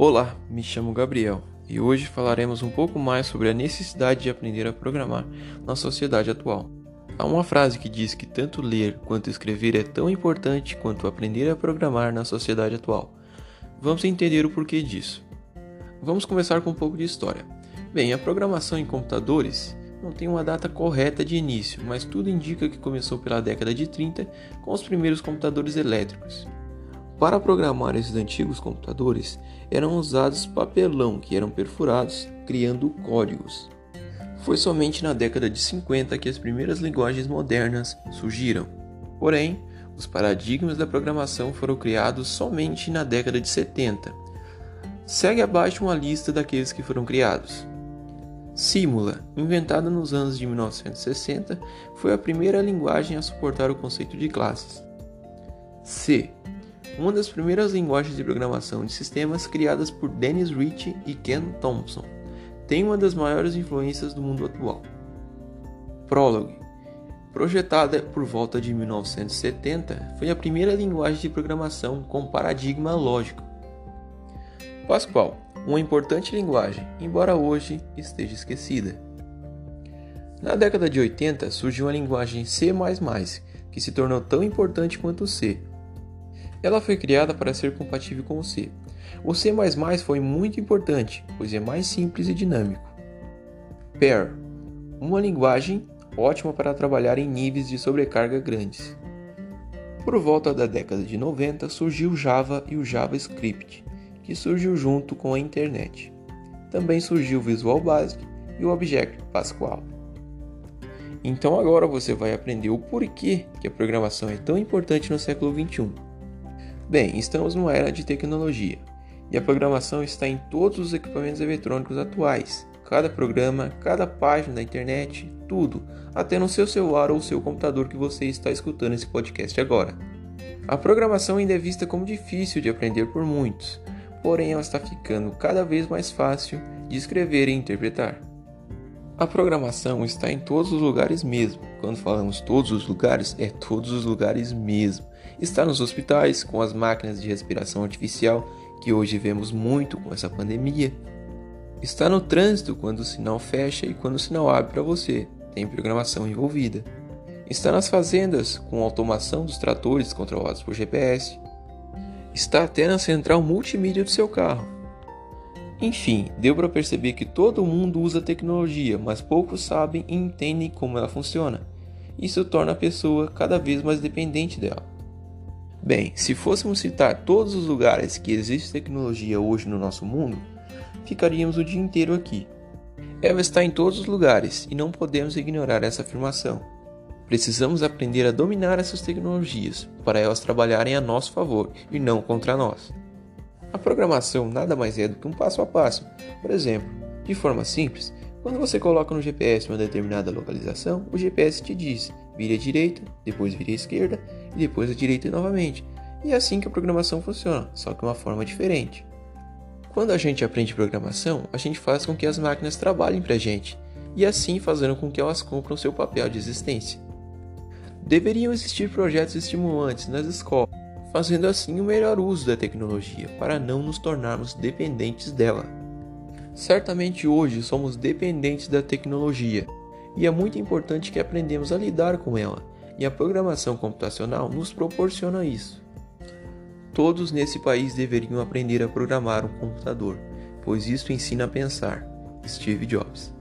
Olá, me chamo Gabriel e hoje falaremos um pouco mais sobre a necessidade de aprender a programar na sociedade atual. Há uma frase que diz que tanto ler quanto escrever é tão importante quanto aprender a programar na sociedade atual. Vamos entender o porquê disso. Vamos começar com um pouco de história. Bem, a programação em computadores não tem uma data correta de início, mas tudo indica que começou pela década de 30 com os primeiros computadores elétricos. Para programar esses antigos computadores, eram usados papelão que eram perfurados, criando códigos. Foi somente na década de 50 que as primeiras linguagens modernas surgiram. Porém, os paradigmas da programação foram criados somente na década de 70. Segue abaixo uma lista daqueles que foram criados. Simula, inventada nos anos de 1960, foi a primeira linguagem a suportar o conceito de classes. C, uma das primeiras linguagens de programação de sistemas criadas por Dennis Ritchie e Ken Thompson, tem uma das maiores influências do mundo atual. Prolog, projetada por volta de 1970, foi a primeira linguagem de programação com paradigma lógico. Pascal, uma importante linguagem, embora hoje esteja esquecida. Na década de 80 surgiu a linguagem C++, que se tornou tão importante quanto o C. Ela foi criada para ser compatível com o C. O C++ foi muito importante, pois é mais simples e dinâmico. Pair, uma linguagem ótima para trabalhar em níveis de sobrecarga grandes. Por volta da década de 90 surgiu o Java e o JavaScript, que surgiu junto com a internet. Também surgiu o Visual Basic e o Object Pascal. Então agora você vai aprender o porquê que a programação é tão importante no século 21. Bem, estamos numa era de tecnologia e a programação está em todos os equipamentos eletrônicos atuais. Cada programa, cada página da internet, tudo, até no seu celular ou seu computador que você está escutando esse podcast agora. A programação ainda é vista como difícil de aprender por muitos, porém ela está ficando cada vez mais fácil de escrever e interpretar. A programação está em todos os lugares mesmo. Quando falamos todos os lugares, é todos os lugares mesmo. Está nos hospitais, com as máquinas de respiração artificial, que hoje vemos muito com essa pandemia. Está no trânsito, quando o sinal fecha e quando o sinal abre para você. Tem programação envolvida. Está nas fazendas, com automação dos tratores controlados por GPS está até na central multimídia do seu carro. Enfim, deu para perceber que todo mundo usa tecnologia, mas poucos sabem e entendem como ela funciona. Isso torna a pessoa cada vez mais dependente dela. Bem, se fôssemos citar todos os lugares que existe tecnologia hoje no nosso mundo, ficaríamos o dia inteiro aqui. Ela está em todos os lugares e não podemos ignorar essa afirmação. Precisamos aprender a dominar essas tecnologias para elas trabalharem a nosso favor e não contra nós. A programação nada mais é do que um passo a passo. Por exemplo, de forma simples, quando você coloca no GPS uma determinada localização, o GPS te diz vire à direita, depois vire à esquerda e depois à direita novamente. E é assim que a programação funciona, só que de uma forma diferente. Quando a gente aprende programação, a gente faz com que as máquinas trabalhem para a gente, e assim fazendo com que elas cumpram seu papel de existência. Deveriam existir projetos estimulantes nas escolas, fazendo assim o melhor uso da tecnologia para não nos tornarmos dependentes dela. Certamente hoje somos dependentes da tecnologia e é muito importante que aprendamos a lidar com ela, e a programação computacional nos proporciona isso. Todos nesse país deveriam aprender a programar um computador, pois isso ensina a pensar. Steve Jobs